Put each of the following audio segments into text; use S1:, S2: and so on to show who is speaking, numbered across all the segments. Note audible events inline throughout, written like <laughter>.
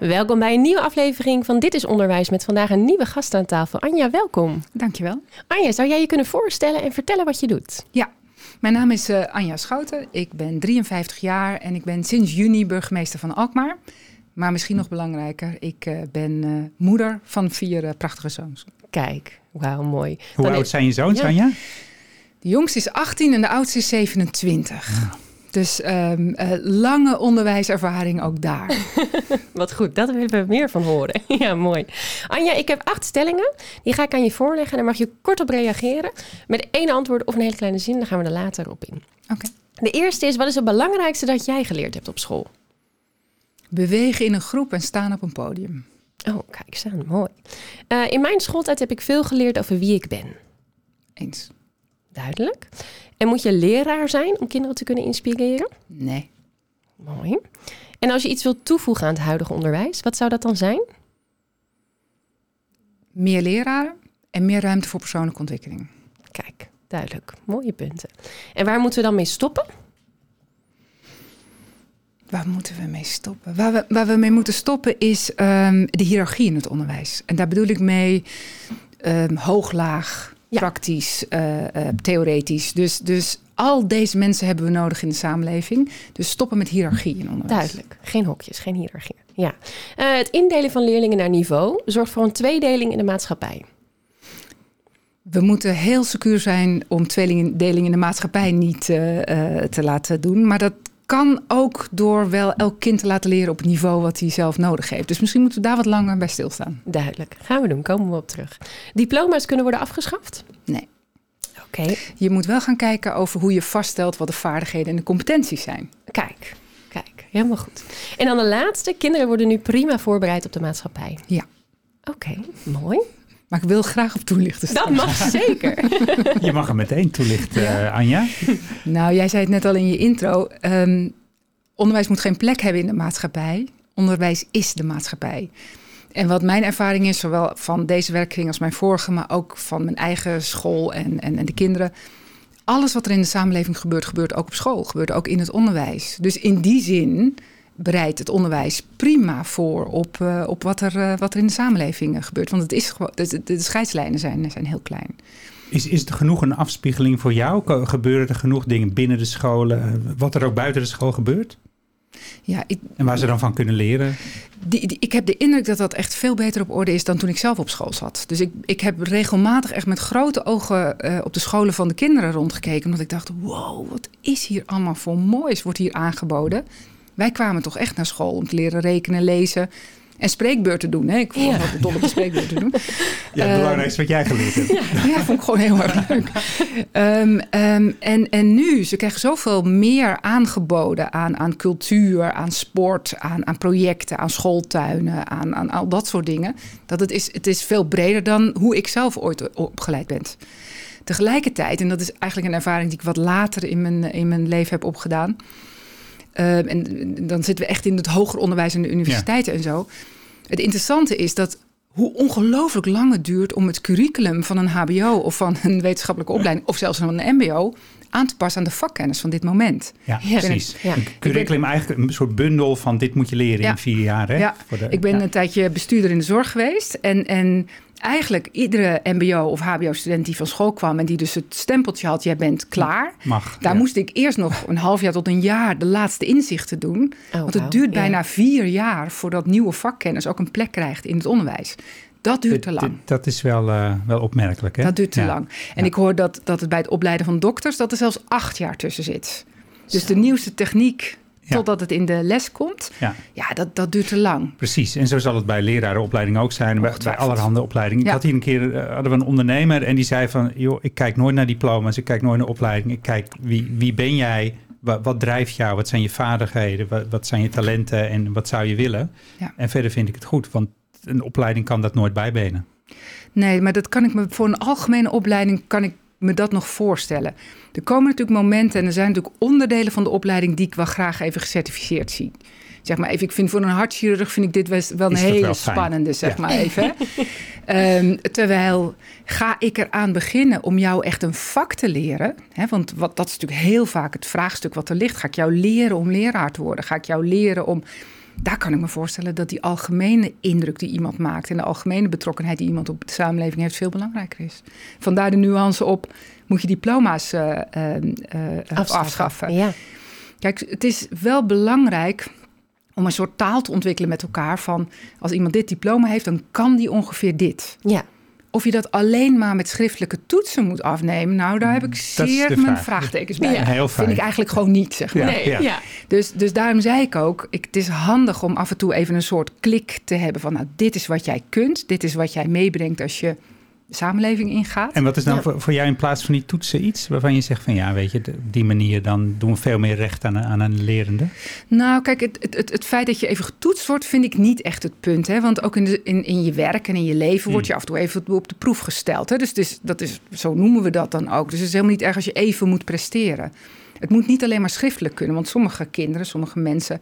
S1: Welkom bij een nieuwe aflevering van Dit is Onderwijs met vandaag een nieuwe gast aan tafel. Anja, welkom.
S2: Dankjewel.
S1: Anja, zou jij je kunnen voorstellen en vertellen wat je doet?
S2: Ja, mijn naam is uh, Anja Schouten. Ik ben 53 jaar en ik ben sinds juni burgemeester van Alkmaar. Maar misschien nog belangrijker, ik uh, ben uh, moeder van vier prachtige zoons.
S1: Kijk, wauw, mooi.
S3: Hoe Dan oud zijn je zoons, ja. Anja?
S2: De jongste is 18 en de oudste is 27. Ja. Dus um, uh, lange onderwijservaring ook daar. <laughs>
S1: Wat goed, dat willen we meer van horen. <laughs> ja, mooi. Anja, ik heb acht stellingen. Die ga ik aan je voorleggen. En daar mag je kort op reageren. Met één antwoord of een hele kleine zin. Dan gaan we er later op in.
S2: Oké. Okay.
S1: De eerste is, wat is het belangrijkste dat jij geleerd hebt op school?
S2: Bewegen in een groep en staan op een podium.
S1: Oh, kijk, staan, mooi. Uh, in mijn schooltijd heb ik veel geleerd over wie ik ben.
S2: Eens.
S1: Duidelijk. En moet je leraar zijn om kinderen te kunnen inspireren?
S2: Nee.
S1: Mooi. En als je iets wilt toevoegen aan het huidige onderwijs, wat zou dat dan zijn?
S2: Meer leraren en meer ruimte voor persoonlijke ontwikkeling.
S1: Kijk, duidelijk. Mooie punten. En waar moeten we dan mee stoppen?
S2: Waar moeten we mee stoppen? Waar we, waar we mee moeten stoppen is um, de hiërarchie in het onderwijs. En daar bedoel ik mee um, hoog-laag, ja. praktisch, uh, uh, theoretisch. Dus, dus al deze mensen hebben we nodig in de samenleving. Dus stoppen met hiërarchie in onderwijs.
S1: Duidelijk. Geen hokjes, geen hiërarchie. Ja. Uh, het indelen van leerlingen naar niveau zorgt voor een tweedeling in de maatschappij.
S2: We moeten heel secuur zijn om tweedeling in de maatschappij niet te laten doen. Maar dat kan ook door wel elk kind te laten leren op het niveau wat hij zelf nodig heeft. Dus misschien moeten we daar wat langer bij stilstaan.
S1: Duidelijk. Gaan we doen. Komen we op terug. Diploma's kunnen worden afgeschaft?
S2: Nee.
S1: Oké. Okay.
S2: Je moet wel gaan kijken over hoe je vaststelt wat de vaardigheden en de competenties zijn.
S1: Kijk, kijk. Helemaal goed. En dan de laatste. Kinderen worden nu prima voorbereid op de maatschappij.
S2: Ja.
S1: Oké, okay, mooi.
S2: Maar ik wil graag op toelichten.
S1: Dat mag <laughs> zeker. <laughs>
S3: Je mag hem meteen toelichten, ja. Anja.
S2: Nou, jij zei het net al in je intro. Um, onderwijs moet geen plek hebben in de maatschappij. Onderwijs is de maatschappij. En wat mijn ervaring is, zowel van deze werkkring als mijn vorige, maar ook van mijn eigen school en, en, en de kinderen. Alles wat er in de samenleving gebeurt, gebeurt ook op school, gebeurt ook in het onderwijs. Dus in die zin bereidt het onderwijs prima voor op, uh, op wat, er, uh, wat er in de samenleving uh, gebeurt. Want het is gewoon, de, de scheidslijnen zijn, zijn heel klein.
S3: Is, is er genoeg een afspiegeling voor jou? Gebeuren er genoeg dingen binnen de scholen? Wat er ook buiten de school gebeurt?
S2: Ja, ik,
S3: en waar ze dan van kunnen leren?
S2: Die, die, ik heb de indruk dat dat echt veel beter op orde is dan toen ik zelf op school zat. Dus ik, ik heb regelmatig echt met grote ogen uh, op de scholen van de kinderen rondgekeken. Omdat ik dacht, wow, wat is hier allemaal voor moois wordt hier aangeboden. Wij kwamen toch echt naar school om te leren rekenen, lezen en spreekbeurten doen. Hè? Ik vond het ja. dol op spreekbeurten doen. <laughs>
S3: Ja, het belangrijkste wat jij geleerd hebt. <laughs>
S2: Ja, ja vond ik gewoon heel erg <laughs> leuk. Um, um, en, en nu, ze krijgen zoveel meer aangeboden aan, aan cultuur, aan sport, aan, aan projecten, aan schooltuinen, aan, aan al dat soort dingen. Dat het is, het is veel breder dan hoe ik zelf ooit opgeleid ben. Tegelijkertijd, en dat is eigenlijk een ervaring die ik wat later in mijn, in mijn leven heb opgedaan. Uh, en dan zitten we echt in het hoger onderwijs en de universiteiten ja. en zo. Het interessante is dat hoe ongelooflijk lang het duurt om het curriculum van een HBO of van een wetenschappelijke opleiding of zelfs van een MBO aan te passen aan de vakkennis van dit moment.
S3: Ja, ja. precies. Ja. Een curriculum eigenlijk een soort bundel van dit moet je leren ja. in vier jaar. Hè?
S2: Ja, de, ik ben een tijdje bestuurder in de zorg geweest en, en eigenlijk iedere MBO of HBO-student die van school kwam en die dus het stempeltje had: jij bent klaar.
S3: Mag.
S2: Daar
S3: ja.
S2: moest ik eerst nog een half jaar tot een jaar de laatste inzichten doen. Oh, want het wow. duurt bijna ja. vier jaar voordat nieuwe vakkennis ook een plek krijgt in het onderwijs. Dat duurt te lang.
S3: Dat is wel, uh, wel opmerkelijk. Hè?
S2: Dat duurt te ja. lang. En ik hoor dat, dat het bij het opleiden van dokters dat er zelfs acht jaar tussen zit. Dus Zo. de nieuwste techniek. Totdat het in de les komt. Ja, ja dat, dat duurt te lang.
S3: Precies, en zo zal het bij lerarenopleiding ook zijn, bij, bij allerhande opleidingen. Ik had hier een keer uh, hadden we een ondernemer en die zei van, joh, ik kijk nooit naar diploma's, ik kijk nooit naar opleiding, ik kijk wie, wie ben jij, wat, wat drijft jou, wat zijn je vaardigheden, wat, wat, zijn je talenten en wat zou je willen. En verder vind ik het goed, want een opleiding kan dat nooit bijbenen.
S2: Nee, maar dat kan ik me voor een algemene opleiding kan ik me dat nog voorstellen. Er komen natuurlijk momenten en er zijn natuurlijk onderdelen van de opleiding die ik wel graag even gecertificeerd zie. Zeg maar even, ik vind voor een hartchirurg vind ik dit wel een hele spannende, zeg maar even. um, terwijl ga ik eraan beginnen om jou echt een vak te leren. Hè, want wat, dat is natuurlijk heel vaak het vraagstuk wat er ligt. Ga ik jou leren om leraar te worden? Ga ik jou leren om daar kan ik me voorstellen dat die algemene indruk die iemand maakt en de algemene betrokkenheid die iemand op de samenleving heeft veel belangrijker is. Vandaar de nuance op, moet je diploma's uh, uh, afschaffen. afschaffen. Ja. Kijk, het is wel belangrijk om een soort taal te ontwikkelen met elkaar van als iemand dit diploma heeft, dan kan die ongeveer dit. Ja. Of je dat alleen maar met schriftelijke toetsen moet afnemen, nou, daar heb ik zeer mijn vraagtekens bij. Ja. Heel fijn. Vind ik eigenlijk gewoon niet, zeg maar. Nee, ja. Dus, dus daarom zei ik ook, ik, het is handig om af en toe even een soort klik te hebben van, nou, dit is wat jij kunt, dit is wat jij meebrengt als je samenleving ingaat.
S3: En wat is dan voor, voor, jou in plaats van die toetsen iets waarvan je zegt van ja, weet je, op die manier dan doen we veel meer recht aan, aan een lerende?
S2: Nou, kijk, het, het, het, feit dat je even getoetst wordt, vind ik niet echt het punt. Hè? Want ook in, de, in, in je werk en in je leven hmm. word je af en toe even op de proef gesteld. Hè? Dus, dus dat is, zo noemen we dat dan ook. Dus het is helemaal niet erg als je even moet presteren. Het moet niet alleen maar schriftelijk kunnen, want sommige kinderen, sommige mensen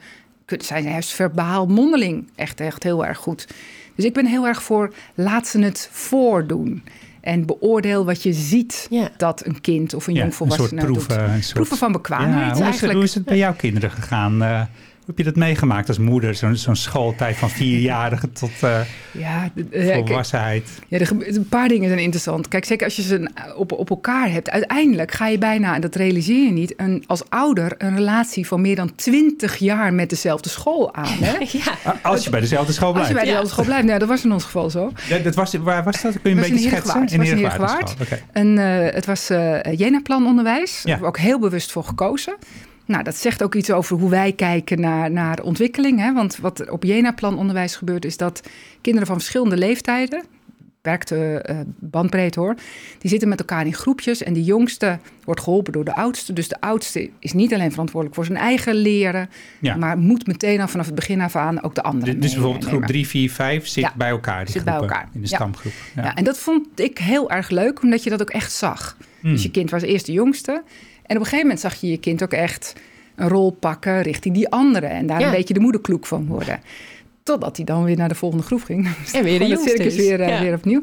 S2: zijn juist verbaal mondeling echt, echt heel erg goed. Dus ik ben heel erg voor laat ze het voordoen. En beoordeel wat je ziet dat een kind of een ja, jongvolwassene
S3: proeven,
S2: doet. Proeven van bekwaamheid
S3: ja, hoe, is het, hoe is het bij jouw kinderen gegaan? Uh, heb je dat meegemaakt als moeder? Zo'n zo'n schooltijd van vierjarige tot uh, ja, uh, volwassenheid.
S2: Ja, er, een paar dingen zijn interessant. Kijk, zeker als je ze op, op elkaar hebt. Uiteindelijk ga je bijna, en dat realiseer je niet... Een, als ouder een relatie van meer dan twintig jaar met dezelfde school aan. Hè? <laughs>
S3: ja. Als je bij dezelfde school blijft.
S2: Als je bij dezelfde school blijft. Nou, dat was in ons geval zo.
S3: Ja, dat was, waar was dat? Kun je een beetje schetsen?
S2: Het was in Heergewaard. Okay. En uh, het was uh, Jena-planonderwijs. Daar hebben we ook heel bewust voor gekozen. Nou, dat zegt ook iets over hoe wij kijken naar, naar ontwikkeling. Hè? Want wat er op Jena-plan onderwijs gebeurt, is dat kinderen van verschillende leeftijden, werkte uh, bandbreed hoor, die zitten met elkaar in groepjes. En de jongste wordt geholpen door de oudste. Dus de oudste is niet alleen verantwoordelijk voor zijn eigen leren, maar moet meteen al vanaf het begin af aan ook de andere.
S3: Dus bijvoorbeeld groep 3, 4, 5 zit bij elkaar. Die
S2: zit bij elkaar.
S3: In de stamgroep.
S2: Ja. en dat vond ik heel erg leuk, omdat je dat ook echt zag. Hmm. Dus je kind was eerst de jongste. En op een gegeven moment zag je je kind ook echt een rol pakken richting die andere. En daar een beetje de moederkloek van worden. Totdat hij dan weer naar de volgende groep ging. <laughs>
S1: En weer de het circus
S2: weer, uh, weer opnieuw.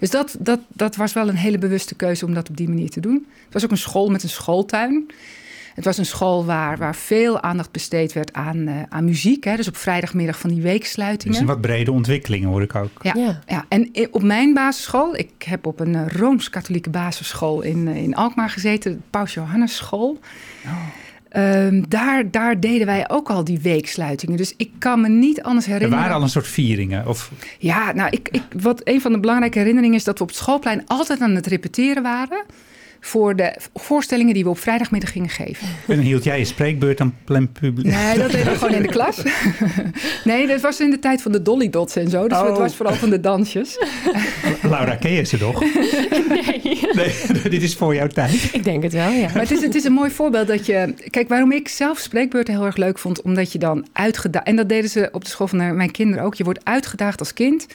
S2: Dus dat, dat, dat was wel een hele bewuste keuze om dat op die manier te doen. Het was ook een school met een schooltuin. Het was een school waar, waar veel aandacht besteed werd aan, uh, aan muziek. Hè? Dus op vrijdagmiddag van die weeksluitingen.
S3: Dus een wat brede ontwikkelingen hoor ik ook.
S2: Ja, ja. en op mijn basisschool, ik heb op een eh, Rooms-Katholieke basisschool in, uh, in Alkmaar gezeten, de Paus Johannes School. Oh. Um, daar, daar deden wij ook al die weeksluitingen. Dus ik kan me niet anders herinneren.
S3: Er waren al een soort vieringen? Of...
S2: Ja, nou, ik, ik, wat een van de belangrijke herinneringen is dat we op het schoolplein altijd aan het repeteren waren voor de voorstellingen die we op vrijdagmiddag gingen geven.
S3: En hield jij je spreekbeurt aan plein publiek?
S2: Nee, dat deden we gewoon in de klas. <laughs> nee, dat was in de tijd van de Dolly Dots en zo. Dus oh. het was vooral van de dansjes. <laughs>
S3: Laura, ken je ze toch? Nee. <laughs> nee. Dit is voor jouw tijd.
S1: Ik denk het wel, ja.
S2: Maar het is, het is een mooi voorbeeld dat je... Kijk, waarom ik zelf spreekbeurten heel erg leuk vond... omdat je dan uitgedaagd... En dat deden ze op de school van mijn kinderen ook. Je wordt uitgedaagd als kind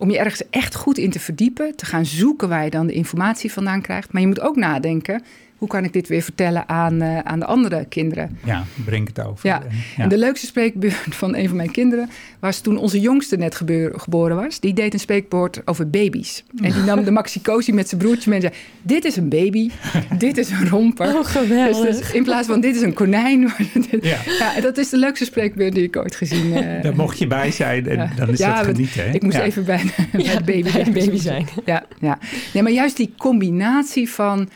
S2: om je ergens echt goed in te verdiepen, te gaan zoeken waar je dan de informatie vandaan krijgt. Maar je moet ook nadenken, hoe kan ik dit weer vertellen aan, uh, aan de andere kinderen?
S3: Ja, breng het over.
S2: Ja. En de leukste spreekbeurt <laughs> van een van mijn kinderen was toen onze jongste net geboren was. Die deed een spreekwoord over baby's. En die nam de maxicosi met zijn broertje mee en zei... dit is een baby, <laughs> dit is een romper.
S1: Oh, geweldig.
S2: Dus, dus in plaats van dit is een konijn. <laughs> ja. ja, dat is de leukste spreekbeurt die ik ooit gezien heb. Uh,
S3: Daar mocht je bij zijn en dan is dat genieten. Hè?
S2: Ik moest even bij, bij de baby,
S1: bij de baby zijn.
S2: Ja, ja. Nee, maar juist die combinatie van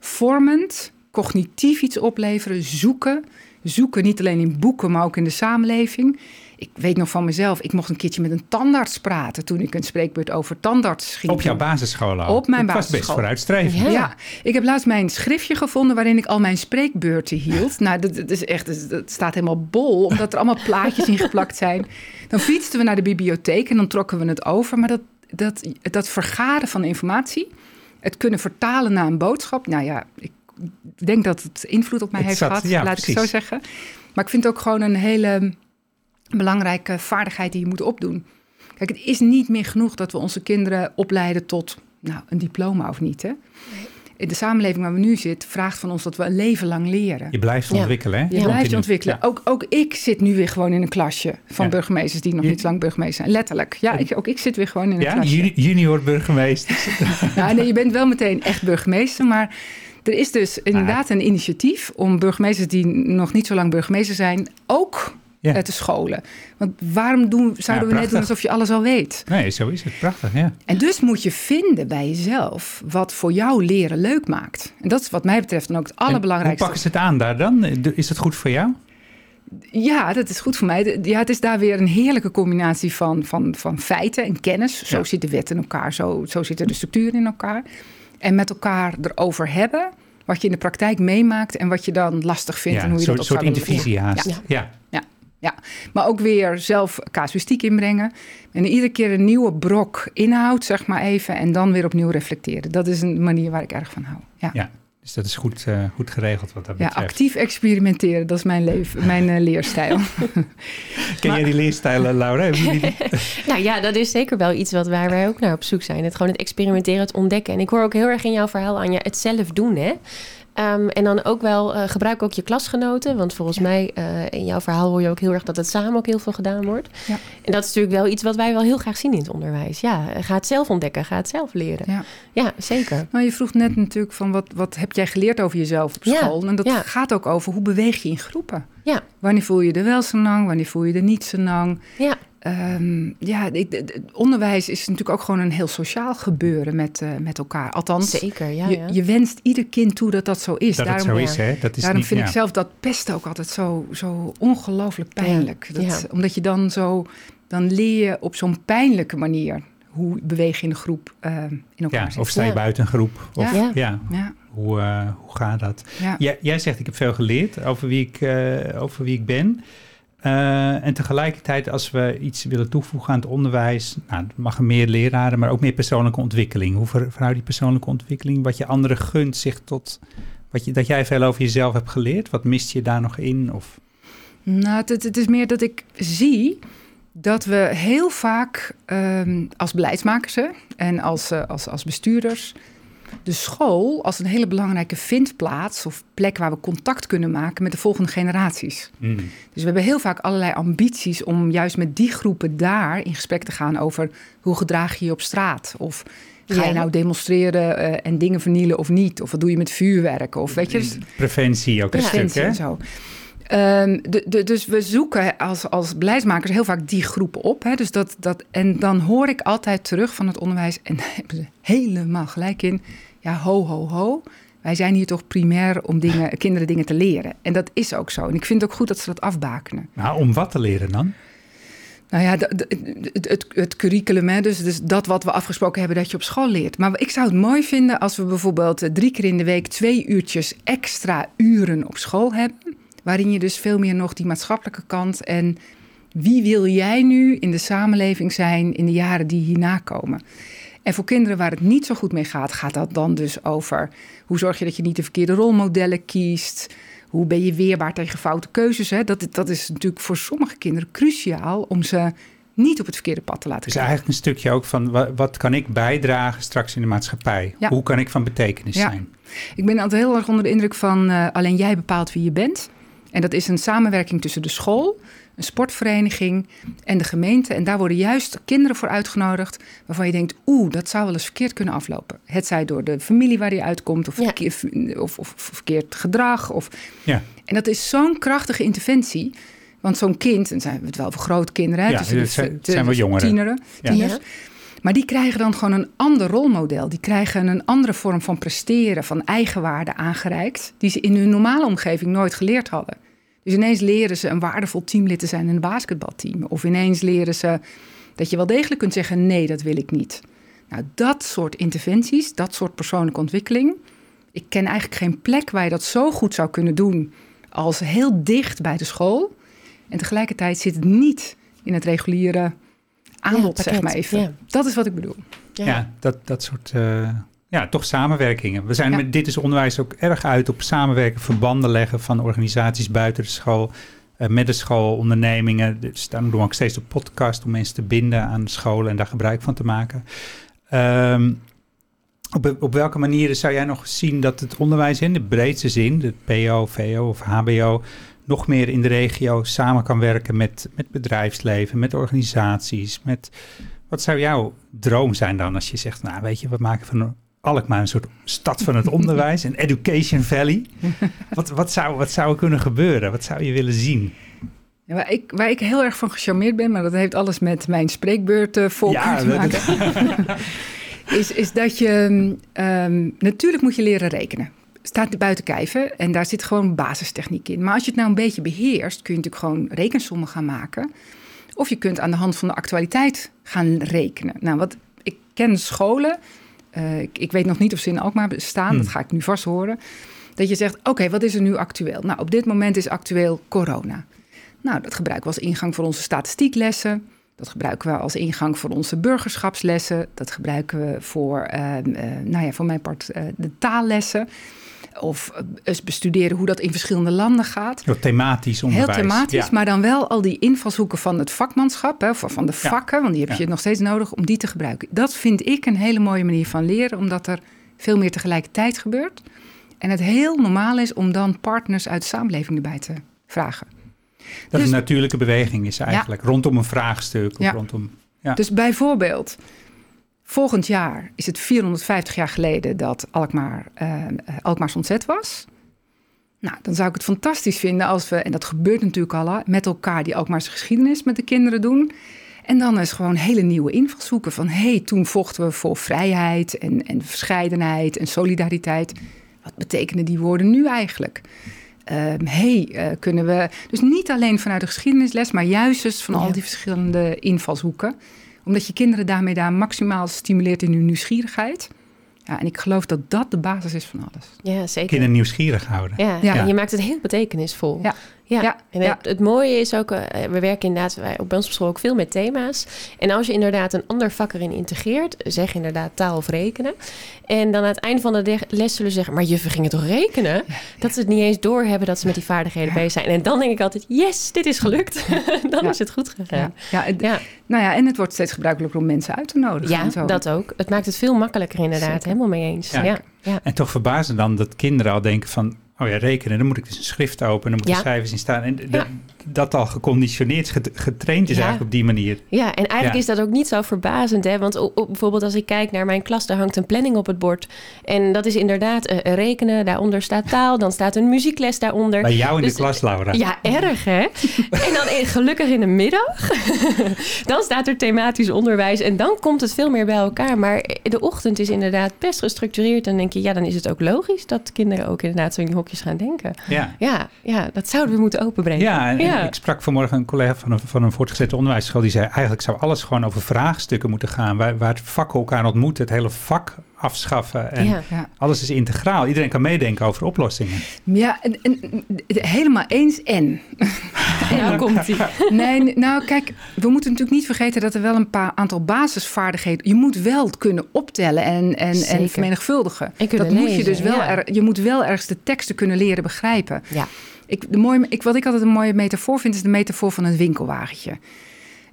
S2: vormend, cognitief iets opleveren, zoeken. Zoeken niet alleen in boeken, maar ook in de samenleving. Ik weet nog van mezelf, ik mocht een keertje met een tandarts praten toen ik een spreekbeurt over tandarts ging.
S3: Op jouw basisschool al?
S2: Op mijn basisschool.
S3: was best vooruitstrevend.
S2: Ja. ja. ik heb laatst mijn schriftje gevonden waarin ik al mijn spreekbeurten hield. Nou, dat, dat is echt, dat staat helemaal bol, omdat er allemaal plaatjes in geplakt zijn. Dan fietsten we naar de bibliotheek en dan trokken we het over. Maar dat, dat, dat vergaren van informatie, het kunnen vertalen naar een boodschap. Nou ja, ik denk dat het invloed op mij heeft gehad, laat ik het zo zeggen. Maar ik vind het ook gewoon een hele belangrijke vaardigheid die je moet opdoen. Kijk, het is niet meer genoeg dat we onze kinderen opleiden tot nou, een diploma of niet. Hè? De samenleving waar we nu zitten, vraagt van ons dat we een leven lang leren.
S3: Je blijft
S1: Ja.
S3: ontwikkelen, hè?
S2: Je
S1: Ja.
S2: blijft je ontwikkelen.
S3: Ja.
S2: Ook, ook ik zit nu weer gewoon in een klasje van
S3: Ja.
S2: burgemeesters die nog
S3: Je-
S2: niet zo lang burgemeester zijn. Letterlijk. Ja, ik, ook ik zit weer gewoon in een
S3: Ja,
S2: klasje.
S3: juni- junior burgemeester. <laughs>
S2: Ja, nee, je bent wel meteen echt burgemeester, maar er is dus inderdaad een initiatief om burgemeesters die nog niet zo lang burgemeester zijn ook
S3: Ja.
S2: eh, te scholen. Want waarom doen, zouden we net doen alsof je alles al weet?
S3: Nee, zo is het. Prachtig, ja.
S2: En dus moet je vinden bij jezelf wat voor jou leren leuk maakt. En dat is wat mij betreft dan ook het
S3: En Hoe
S2: allerbelangrijkste.
S3: pakken ze het aan daar dan? Is het goed voor jou?
S2: Ja, dat is goed voor mij. Ja, het is daar weer een heerlijke combinatie van, van, van feiten en kennis. Zo
S3: Ja.
S2: zit de wet in elkaar, zo, zo zitten de structuren in elkaar. En met elkaar erover hebben wat je in de praktijk meemaakt en wat je dan lastig vindt.
S3: ja,
S2: en hoe je
S3: een
S2: dat
S3: soort,
S2: op
S3: soort intervisie haast.
S1: Ja.
S3: Ja.
S2: Ja, maar ook weer zelf casuïstiek inbrengen. En iedere keer een nieuwe brok inhoud, zeg maar even. En dan weer opnieuw reflecteren. Dat is een manier waar ik erg van hou. Ja,
S3: Ja. Dus dat is goed, eh, goed geregeld wat dat
S2: ja
S3: betreft.
S2: actief experimenteren, dat is mijn, leven, mijn eh, leerstijl. <laughs>
S3: Ken jij die leerstijlen, Laura? <laughs>
S1: Nou ja, dat is zeker wel iets wat waar wij ook naar op zoek zijn. Het gewoon het experimenteren, het ontdekken. En ik hoor ook heel erg in jouw verhaal, Anja, het zelf doen, hè? Ehm, en dan ook wel, eh, gebruik ook je klasgenoten. Want volgens mij, eh, in jouw verhaal hoor je ook heel erg dat het samen ook heel veel gedaan wordt.
S2: Ja.
S1: En dat is natuurlijk wel iets wat wij wel heel graag zien in het onderwijs. Ja, ga het zelf ontdekken, ga het zelf leren.
S2: Ja.
S1: Ja, zeker.
S2: Nou, je vroeg net natuurlijk van wat, wat heb jij geleerd over jezelf op
S1: Ja,
S2: school? En dat gaat ook over hoe beweeg je in groepen.
S1: Ja.
S2: Wanneer voel je er wel zo lang, wanneer voel je er niet zo lang?
S1: Ja,
S2: Ehm, ja, het onderwijs is natuurlijk ook gewoon een heel sociaal gebeuren met, eh, met elkaar. Althans,
S1: zeker. Ja,
S2: je,
S1: ja.
S2: je wenst ieder kind toe dat dat zo is.
S3: Dat het
S2: daarom
S3: zo is, hè? Dat is
S2: daarom
S3: niet,
S2: vind
S3: ja.
S2: ik zelf dat pesten ook altijd zo, zo ongelooflijk pijnlijk.
S1: Ja,
S2: Dat,
S1: ja.
S2: Omdat je dan zo, dan leer je op zo'n pijnlijke manier hoe beweeg je in de groep eh, in elkaar
S3: Ja,
S2: zit.
S3: of sta je
S1: Ja.
S3: buiten een groep? Of,
S1: Ja.
S3: ja.
S2: Ja,
S3: Hoe, eh, hoe gaat dat?
S2: ja.
S3: Jij, jij zegt, ik heb veel geleerd over wie ik, over wie ik ben. Eh, en tegelijkertijd, als we iets willen toevoegen aan het onderwijs, nou, het mag er meer leraren, maar ook meer persoonlijke ontwikkeling. Hoe ver- verhoudt die persoonlijke ontwikkeling, wat je anderen gunt, zich tot wat je, dat jij veel over jezelf hebt geleerd? Wat mist je daar nog in? Of,
S2: Nou, het, het is meer dat ik zie dat we heel vaak ehm, als beleidsmakers en als, eh, als, als bestuurders de school als een hele belangrijke vindplaats of plek waar we contact kunnen maken met de volgende generaties.
S3: Hmm.
S2: Dus we hebben heel vaak allerlei ambities om juist met die groepen daar in gesprek te gaan over hoe gedraag je je op straat of ga
S1: Ja.
S2: je nou demonstreren eh, en dingen vernielen of niet? Of wat doe je met vuurwerk? Of weet je, dus-
S3: Preventie ook een stuk,
S2: preventie
S3: hè?
S2: en zo. Ehm, de, de, dus we zoeken als, als beleidsmakers heel vaak die groepen op. Hè? Dus dat, dat, en dan hoor ik altijd terug van het onderwijs, en <laughs> daar hebben ze helemaal gelijk in. Ja, ho, ho, ho. Wij zijn hier toch primair om dingen, <laughs> kinderen dingen te leren. En dat is ook zo. En ik vind het ook goed dat ze dat afbakenen.
S3: Nou, om wat te leren dan?
S2: Nou ja, het, het curriculum, hè, dus, dus dat wat we afgesproken hebben dat je op school leert. Maar ik zou het mooi vinden als we bijvoorbeeld eh, drie keer in de week twee uurtjes extra uren op school hebben. Waarin je dus veel meer nog die maatschappelijke kant en wie wil jij nu in de samenleving zijn in de jaren die hierna komen. En voor kinderen waar het niet zo goed mee gaat, gaat dat dan dus over hoe zorg je dat je niet de verkeerde rolmodellen kiest. Hoe ben je weerbaar tegen foute keuzes? Hè? Dat, dat is natuurlijk voor sommige kinderen cruciaal om ze niet op het verkeerde pad te laten
S3: Dus
S2: krijgen.
S3: eigenlijk een stukje ook van wa- wat kan ik bijdragen straks in de maatschappij?
S2: Ja.
S3: Hoe kan ik van betekenis
S2: Ja.
S3: zijn?
S2: Ik ben altijd heel erg onder de indruk van eh, alleen jij bepaalt wie je bent. En dat is een samenwerking tussen de school, een sportvereniging en de gemeente. En daar worden juist kinderen voor uitgenodigd waarvan je denkt, oeh, dat zou wel eens verkeerd kunnen aflopen. Het zij door de familie waar je uitkomt of,
S1: Ja.
S2: verkeer- of, of verkeerd gedrag. Of...
S3: Ja.
S2: En dat is zo'n krachtige interventie. Want zo'n kind, en zijn we het wel voor grote kinderen, hè,
S3: Ja,
S2: tussen de
S3: het zijn-
S2: v-
S3: het zijn wel jongeren.
S2: tieneren,
S3: Ja.
S2: tieners.
S1: Ja.
S2: Maar die krijgen dan gewoon een ander rolmodel. Die krijgen een andere vorm van presteren, van eigenwaarde aangereikt, die ze in hun normale omgeving nooit geleerd hadden. Dus ineens leren ze een waardevol teamlid te zijn in een basketbalteam. Of ineens leren ze dat je wel degelijk kunt zeggen: nee, dat wil ik niet. Nou, dat soort interventies, dat soort persoonlijke ontwikkeling. Ik ken eigenlijk geen plek waar je dat zo goed zou kunnen doen als heel dicht bij de school. En tegelijkertijd zit het niet in het reguliere aanbod,
S1: Ja,
S2: zeg maar even.
S1: ja.
S2: Dat is wat ik bedoel.
S3: Ja, dat, dat soort, eh, ja, toch samenwerkingen. We zijn
S2: Ja.
S3: met Dit is Onderwijs ook erg uit op samenwerken, verbanden leggen van organisaties buiten de school. uh, met de schoolondernemingen. Dus dan doen we ook steeds de podcast om mensen te binden aan scholen en daar gebruik van te maken. Um, op, op welke manieren zou jij nog zien dat het onderwijs in de breedste zin, de PO, VO of HBO, nog meer in de regio samen kan werken met, met bedrijfsleven, met organisaties, met wat zou jouw droom zijn dan als je zegt, nou weet je, we maken van Alkmaar een soort stad van het onderwijs, een education valley. <laughs> Wat, wat, zou, wat zou er kunnen gebeuren? Wat zou je willen zien?
S2: Ja, waar, ik, waar ik heel erg van gecharmeerd ben, maar dat heeft alles met mijn spreekbeurt uh, ja, <laughs> te maken. <laughs> is, is dat je, um, natuurlijk moet je leren rekenen. Staat buiten kijven en daar zit gewoon basistechniek in. Maar als je het nou een beetje beheerst, kun je natuurlijk gewoon rekensommen gaan maken. Of je kunt aan de hand van de actualiteit gaan rekenen. Nou, wat ik ken scholen, uh, ik, ik, weet nog niet of ze in Alkmaar bestaan, hmm. dat ga ik nu vast horen. Dat je zegt, oké, wat is er nu actueel? Nou, op dit moment is actueel corona. Nou, dat gebruiken we als ingang voor onze statistieklessen. Dat gebruiken we als ingang voor onze burgerschapslessen. Dat gebruiken we voor, uh, nou ja, voor mijn part uh, de taallessen. Of eens bestuderen hoe dat in verschillende landen gaat.
S3: Heel thematisch onderwijs.
S2: Heel thematisch, maar dan wel al die invalshoeken van het vakmanschap, hè, van de vakken, want die heb je nog steeds nodig om die te gebruiken. Dat vind ik een hele mooie manier van leren, omdat er veel meer tegelijkertijd gebeurt. En het heel normaal is om dan partners uit de samenleving erbij te vragen.
S3: Dat dus, een natuurlijke beweging is eigenlijk, rondom een vraagstuk. Of rondom,
S2: ja. Dus bijvoorbeeld, volgend jaar is het 450 jaar geleden dat Alkmaar, uh, Alkmaars ontzet was. Nou, dan zou ik het fantastisch vinden als we, en dat gebeurt natuurlijk al, met elkaar die Alkmaarse geschiedenis met de kinderen doen. En dan is gewoon hele nieuwe invalshoeken van, hé, hey, toen vochten we voor vrijheid en, en verscheidenheid en solidariteit. Wat betekenen die woorden nu eigenlijk? Um, hey, uh, kunnen we. Dus niet alleen vanuit de geschiedenisles, maar juist dus van al die verschillende invalshoeken. Omdat je kinderen daarmee daar maximaal stimuleert in hun nieuwsgierigheid. Ja, en ik geloof dat dat de basis is van alles.
S1: Ja, zeker.
S3: Kinderen nieuwsgierig houden.
S1: Ja, ja. En je maakt het heel betekenisvol. Ja. Ja, en het, het, mooie is ook, eh, we werken inderdaad wij, op ons op school ook veel met thema's. En als je inderdaad een ander vak erin integreert, zeg inderdaad taal of rekenen. En dan aan het einde van de les zullen zeggen, maar juffen gingen toch rekenen? Dat ze het niet eens doorhebben dat ze met die vaardigheden bezig zijn. En dan denk ik altijd, yes, dit is gelukt. <laughs> dan is het goed gegaan.
S2: Ja, ja, Nou ja, en het wordt steeds gebruikelijker om mensen uit te nodigen.
S1: Ja, dat ook. Het maakt het veel makkelijker inderdaad. Helemaal mee eens. Ja.
S3: Ja. En toch verbazen dan dat kinderen al denken van oh ja, rekenen, dan moet ik dus een schrift openen, dan moeten cijfers in staan. En dat al geconditioneerd, getraind is eigenlijk op die manier.
S1: Ja, en eigenlijk is dat ook niet zo verbazend. Hè? Want bijvoorbeeld als ik kijk naar mijn klas, daar hangt een planning op het bord. En dat is inderdaad uh, rekenen, daaronder staat taal, dan staat een muziekles daaronder.
S3: Bij jou in de dus, klas, Laura.
S1: Ja, erg hè? <laughs> en dan in, gelukkig in de middag, <laughs> dan staat er thematisch onderwijs en dan komt het veel meer bij elkaar. Maar de ochtend is inderdaad best gestructureerd. En dan denk je, ja, dan is het ook logisch dat kinderen ook inderdaad zo in hokjes gaan denken. Ja, ja, ja dat zouden we moeten openbrengen.
S3: Ja, en, ik sprak vanmorgen een collega van een, van een voortgezet onderwijsschool. Die zei eigenlijk zou alles gewoon over vraagstukken moeten gaan. Waar, waar het vak elkaar ontmoet. Het hele vak afschaffen. En ja. alles is integraal. Iedereen kan meedenken over oplossingen.
S2: Ja, en, en helemaal eens en. <laughs>
S1: en nou komt ie.
S2: Nee, nou kijk, we moeten natuurlijk niet vergeten dat er wel een paar aantal basisvaardigheden. Je moet wel kunnen optellen en, en, en vermenigvuldigen. En dat lezen, moet je dus wel. Er, je moet wel ergens de teksten kunnen leren begrijpen. Ja. Ik, de mooie, ik, wat ik altijd een mooie metafoor vind, is de metafoor van een winkelwagentje.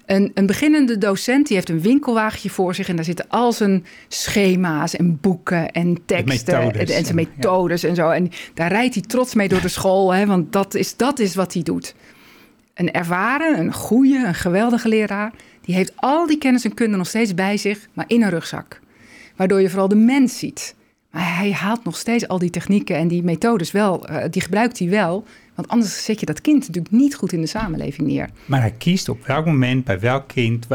S2: Een, een, beginnende docent die heeft een winkelwagentje voor zich en daar zitten al zijn schema's en boeken en teksten en, en, zijn methodes en zo. En daar rijdt hij trots mee door de school, hè, want dat is, dat is wat hij doet. Een ervaren, een goede, een geweldige leraar, die heeft al die kennis en kunde nog steeds bij zich, maar in een rugzak. Waardoor je vooral de mens ziet. Maar hij haalt nog steeds al die technieken en die methodes wel, uh, die gebruikt hij wel. Want anders zet je dat kind natuurlijk niet goed in de samenleving neer.
S3: Maar hij kiest op welk moment, bij welk kind,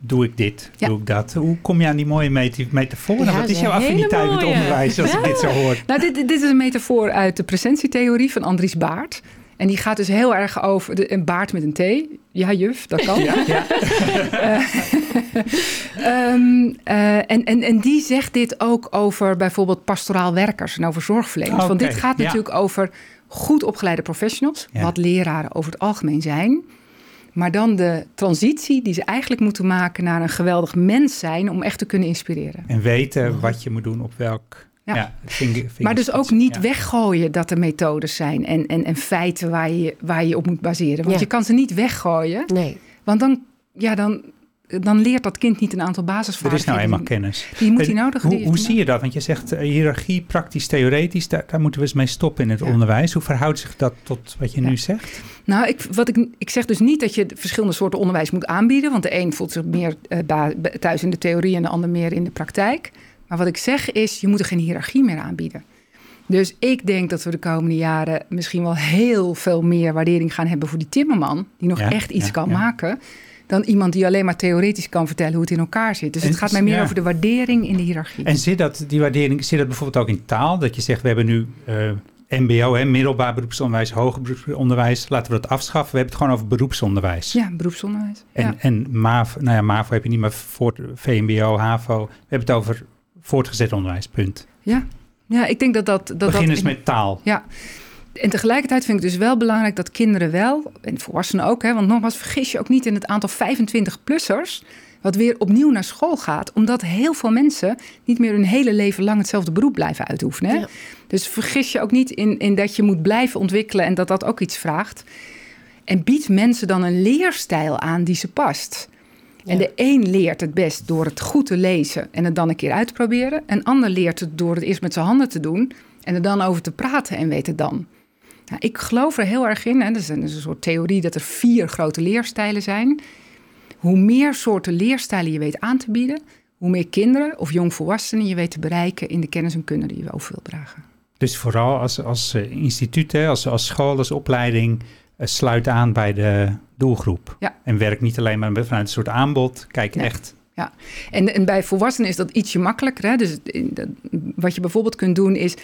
S3: doe ik dit, doe ik dat. Hoe kom je aan die mooie metafoor? Ja, Wat is jouw affiniteit met onderwijs als ik dit zo hoor?
S2: Nou, dit, dit is een metafoor uit de presentietheorie van Andries Baart. En die gaat dus heel erg over de, een baard met een T. Ja, juf, dat kan. Ja, ja. um, <laughs> uh, en, en, en die zegt dit ook over bijvoorbeeld pastoraal werkers en over zorgverleners. Okay. Want dit gaat natuurlijk over goed opgeleide professionals, wat leraren over het algemeen zijn. Maar dan de transitie die ze eigenlijk moeten maken naar een geweldig mens zijn om echt te kunnen inspireren.
S3: En weten wat je moet doen op welk
S2: Ja. Maar dus ook niet
S3: Ja.
S2: weggooien dat er methodes zijn en, en, en feiten waar je, waar je op moet baseren. Want
S1: Ja.
S2: je kan ze niet weggooien,
S1: Nee.
S2: want dan, ja, dan, dan leert dat kind niet een aantal
S3: Er
S2: basisvaardigheden.
S3: is nou eenmaal kennis.
S2: Die moet hij nodig
S3: Hoe, hoe zie je dat? Want je zegt eh, hiërarchie, praktisch, theoretisch. Daar, daar moeten we eens mee stoppen in het
S2: Ja.
S3: onderwijs. Hoe verhoudt zich dat tot wat je
S2: Ja.
S3: nu zegt?
S2: Nou, ik, wat ik, ik zeg dus niet dat je verschillende soorten onderwijs moet aanbieden. Want de een voelt zich meer eh, thuis in de theorie en de ander meer in de praktijk. Maar wat ik zeg is, je moet er geen hiërarchie meer aanbieden. Dus ik denk dat we de komende jaren misschien wel heel veel meer waardering gaan hebben voor die timmerman. Die nog
S3: Ja,
S2: echt iets kan maken. Dan iemand die alleen maar theoretisch kan vertellen hoe het in elkaar zit. Dus
S3: En
S2: het gaat mij meer
S3: ja.
S2: over de waardering in de hiërarchie.
S3: En zit dat, die waardering, zit dat bijvoorbeeld ook in taal? Dat je zegt, we hebben nu eh, mbo, hè, middelbaar beroepsonderwijs, hoger beroepsonderwijs. Laten we dat afschaffen. We hebben het gewoon over beroepsonderwijs.
S2: Ja, beroepsonderwijs.
S3: En,
S2: ja.
S3: en MAV, nou ja, MAVO heb je niet, maar voort, VMBO, HAVO. We hebben het over voortgezet onderwijs, punt.
S2: ja. ja, ik denk dat dat... dat
S3: Begin eens met taal.
S2: Ja, en tegelijkertijd vind ik dus wel belangrijk dat kinderen wel, en volwassenen ook, hè, want nogmaals, vergis je ook niet in het aantal 25-plussers, wat weer opnieuw naar school gaat, omdat heel veel mensen niet meer hun hele leven lang hetzelfde beroep blijven uitoefenen. Hè?
S1: Ja.
S2: Dus vergis je ook niet in, in dat je moet blijven ontwikkelen en dat dat ook iets vraagt. En bied mensen dan een leerstijl aan die ze past. En de een leert het best door het goed te lezen en het dan een keer uit te proberen. Een ander leert het door het eerst met zijn handen te doen en er dan over te praten en weet het dan. Nou, ik geloof er heel erg in. Hè. Er is een, is een soort theorie dat er vier grote leerstijlen zijn. Hoe meer soorten leerstijlen je weet aan te bieden, hoe meer kinderen of jongvolwassenen je weet te bereiken in de kennis en kunde die je over wilt dragen.
S3: Dus vooral als, als eh, instituut, als, als school, als opleiding, eh, sluit aan bij de doelgroep.
S2: Ja.
S3: En werk niet alleen maar vanuit een soort aanbod. Kijk
S2: Nee.
S3: echt.
S2: En, en bij volwassenen is dat ietsje makkelijker. Hè? Dus dat- wat je bijvoorbeeld kunt doen is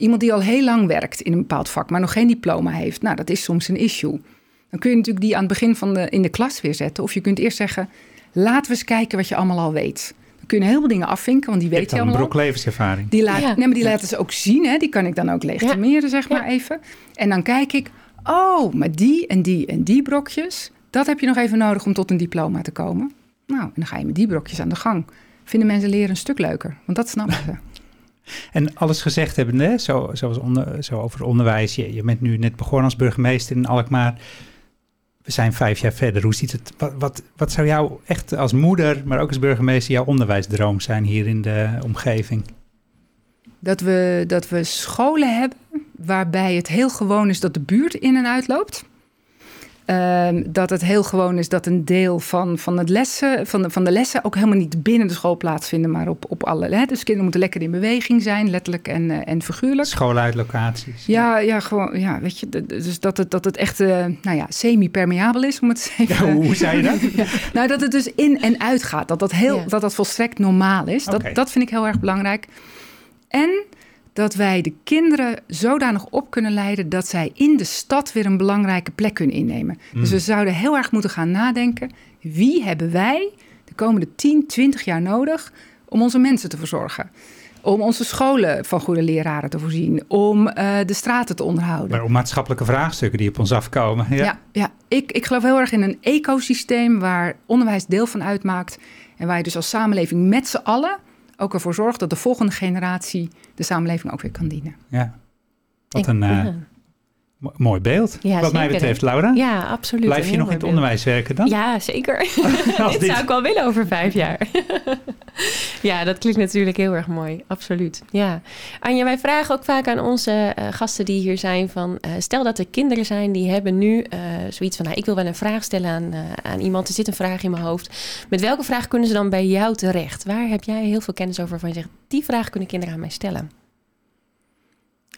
S2: iemand die al heel lang werkt in een bepaald vak, maar nog geen diploma heeft. Nou, dat is soms een issue. Dan kun je natuurlijk die aan het begin van de, in de klas weer zetten. Of je kunt eerst zeggen, laten we eens kijken wat je allemaal al weet. Dan kun je een heleboel dingen afvinken, want die weet je
S3: een
S2: allemaal al.
S3: brok levenservaring.
S2: Die, laat,
S1: Ja.
S2: nee, maar die laten ze ook zien. Hè? Die kan ik dan ook legitimeren, zeg maar
S1: Ja.
S2: even. En dan kijk ik, oh, maar die en die en die brokjes... dat heb je nog even nodig om tot een diploma te komen. Nou, en dan ga je met die brokjes aan de gang. Vinden mensen leren een stuk leuker, want dat snappen ze.
S3: En alles gezegd hebbende, hè, zo, zoals onder, zo over onderwijs. Je, je bent nu net begonnen als burgemeester in Alkmaar. We zijn vijf jaar verder. Hoe ziet het? Wat, wat, wat zou jou echt als moeder, maar ook als burgemeester, jouw onderwijsdroom zijn hier in de omgeving?
S2: Dat we, dat we scholen hebben waarbij het heel gewoon is dat de buurt in en uitloopt. Ehm, dat het heel gewoon is dat een deel van, van, het lessen, van, de, van de lessen ook helemaal niet binnen de school plaatsvinden, maar op, op alle. Hè? Dus kinderen moeten lekker in beweging zijn, letterlijk en, eh, en figuurlijk.
S3: Schooluitlocaties.
S2: Ja, ja, gewoon, ja, weet je, dus dat het, dat het echt, eh, nou ja, semi-permeabel is, om het even...
S3: Ja, hoe, zei je dat? <laughs>
S2: Nou, dat het dus in en uit gaat. Dat dat, heel,
S1: Ja.
S2: dat, dat volstrekt normaal is. Dat, dat vind ik heel erg belangrijk. En dat wij de kinderen zodanig op kunnen leiden dat zij in de stad weer een belangrijke plek kunnen innemen.
S3: Mm.
S2: Dus we zouden heel erg moeten gaan nadenken: wie hebben wij de komende 10, 20 jaar nodig om onze mensen te verzorgen? Om onze scholen van goede leraren te voorzien, om eh, de straten te onderhouden.
S3: Maar om maatschappelijke vraagstukken die op ons afkomen. Ja.
S2: Ja, ja, Ik, ik geloof heel erg in een ecosysteem waar onderwijs deel van uitmaakt. En waar je dus als samenleving met z'n allen ook ervoor zorgt dat de volgende generatie de samenleving ook weer kan dienen.
S3: Ja. Wat een mo- mooi beeld.
S1: Ja,
S3: Wat mij betreft, Laura.
S1: Ja, absoluut.
S3: Blijf je nog in het
S1: beeld.
S3: onderwijs werken dan?
S1: Ja, zeker. <laughs> <laughs> Dit
S3: dit-
S1: zou ik wel willen over vijf jaar. <laughs> ja, dat klinkt natuurlijk heel erg mooi. Absoluut. Ja. Anja, wij vragen ook vaak aan onze eh, gasten die hier zijn van... eh, stel dat er kinderen zijn die hebben nu eh, zoiets van... Nou, ik wil wel een vraag stellen aan, aan iemand. Er zit een vraag in mijn hoofd. Met welke vraag kunnen ze dan bij jou terecht? Waar heb jij heel veel kennis over waarvan je zegt... die vraag kunnen kinderen aan mij stellen?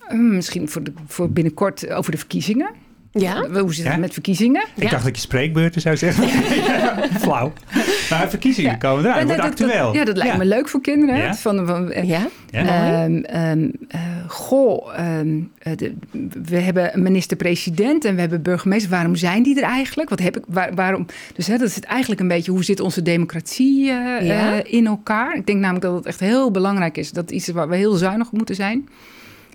S2: Hm, misschien voor, de, voor binnenkort over de verkiezingen.
S1: Ja?
S2: Hoe zit het
S3: Ja?
S2: met verkiezingen?
S3: Ik
S1: Ja.
S3: dacht dat je spreekbeurten zou zeggen. <laughs> Flauw. Maar verkiezingen
S2: Ja.
S3: komen eraan.
S2: Ja,
S3: wordt
S2: dat-
S3: actueel.
S2: ja, dat lijkt me leuk voor kinderen. Van, van,
S1: Ja?
S2: Ehm, ehm, eh, goh, ehm, eh, de- we hebben een minister-president en we hebben burgemeester. Waarom zijn die er eigenlijk? Wat heb ik, waar- waarom? Dus hè, dat zit eigenlijk een beetje hoe zit onze democratie eh,
S1: Ja.
S2: eh, in elkaar? Ik denk namelijk dat het echt heel belangrijk is. Dat iets is waar we heel zuinig op moeten zijn.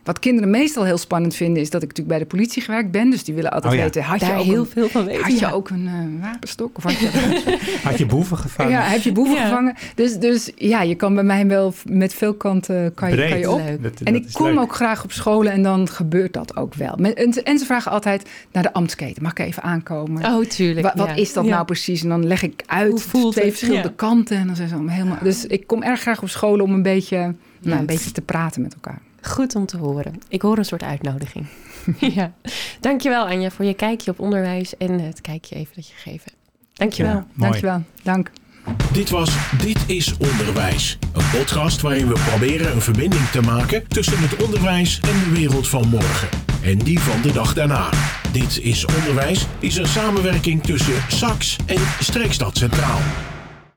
S2: Wat kinderen meestal heel spannend vinden, is dat ik natuurlijk bij de politie gewerkt ben. Dus die willen altijd
S3: Oh ja.
S2: weten, had je
S1: Daar
S2: ook
S1: heel
S2: een,
S1: veel van weten.
S2: had je
S1: ja.
S2: ook een eh, wapenstok? Of had je, <laughs>
S3: Had je boeven gevangen?
S2: ja, heb je boeven
S1: Ja.
S2: gevangen? Dus, dus ja, je kan bij mij wel met veel kanten kan je,
S3: Breed.
S2: kan je op.
S3: Dat-
S2: En ik kom
S3: leuk.
S2: ook graag op scholen en dan gebeurt dat ook wel. En, en ze vragen altijd naar de ambtsketen. Mag ik even aankomen?
S1: Oh, tuurlijk.
S2: Wa- wat
S1: ja.
S2: is dat
S1: Ja.
S2: nou precies? En dan leg ik uit
S1: Hoe voelt
S2: twee
S1: het?
S2: verschillende
S1: Ja.
S2: kanten. En dan zijn ze allemaal helemaal... Dus ik kom erg graag op scholen om een beetje, nou, een beetje te praten met elkaar.
S1: Goed om te horen. Ik hoor een soort uitnodiging. <laughs> <laughs> ja. Dankjewel Anja voor je kijkje op onderwijs en het kijkje even dat je gegeven hebt. Dankjewel.
S3: Ja.
S2: Dankjewel. Dank.
S4: Dit was Dit is Onderwijs. Een podcast waarin we proberen een verbinding te maken tussen het onderwijs en de wereld van morgen. En die van de dag daarna. Dit is Onderwijs is een samenwerking tussen SAX en Streekstad Centraal.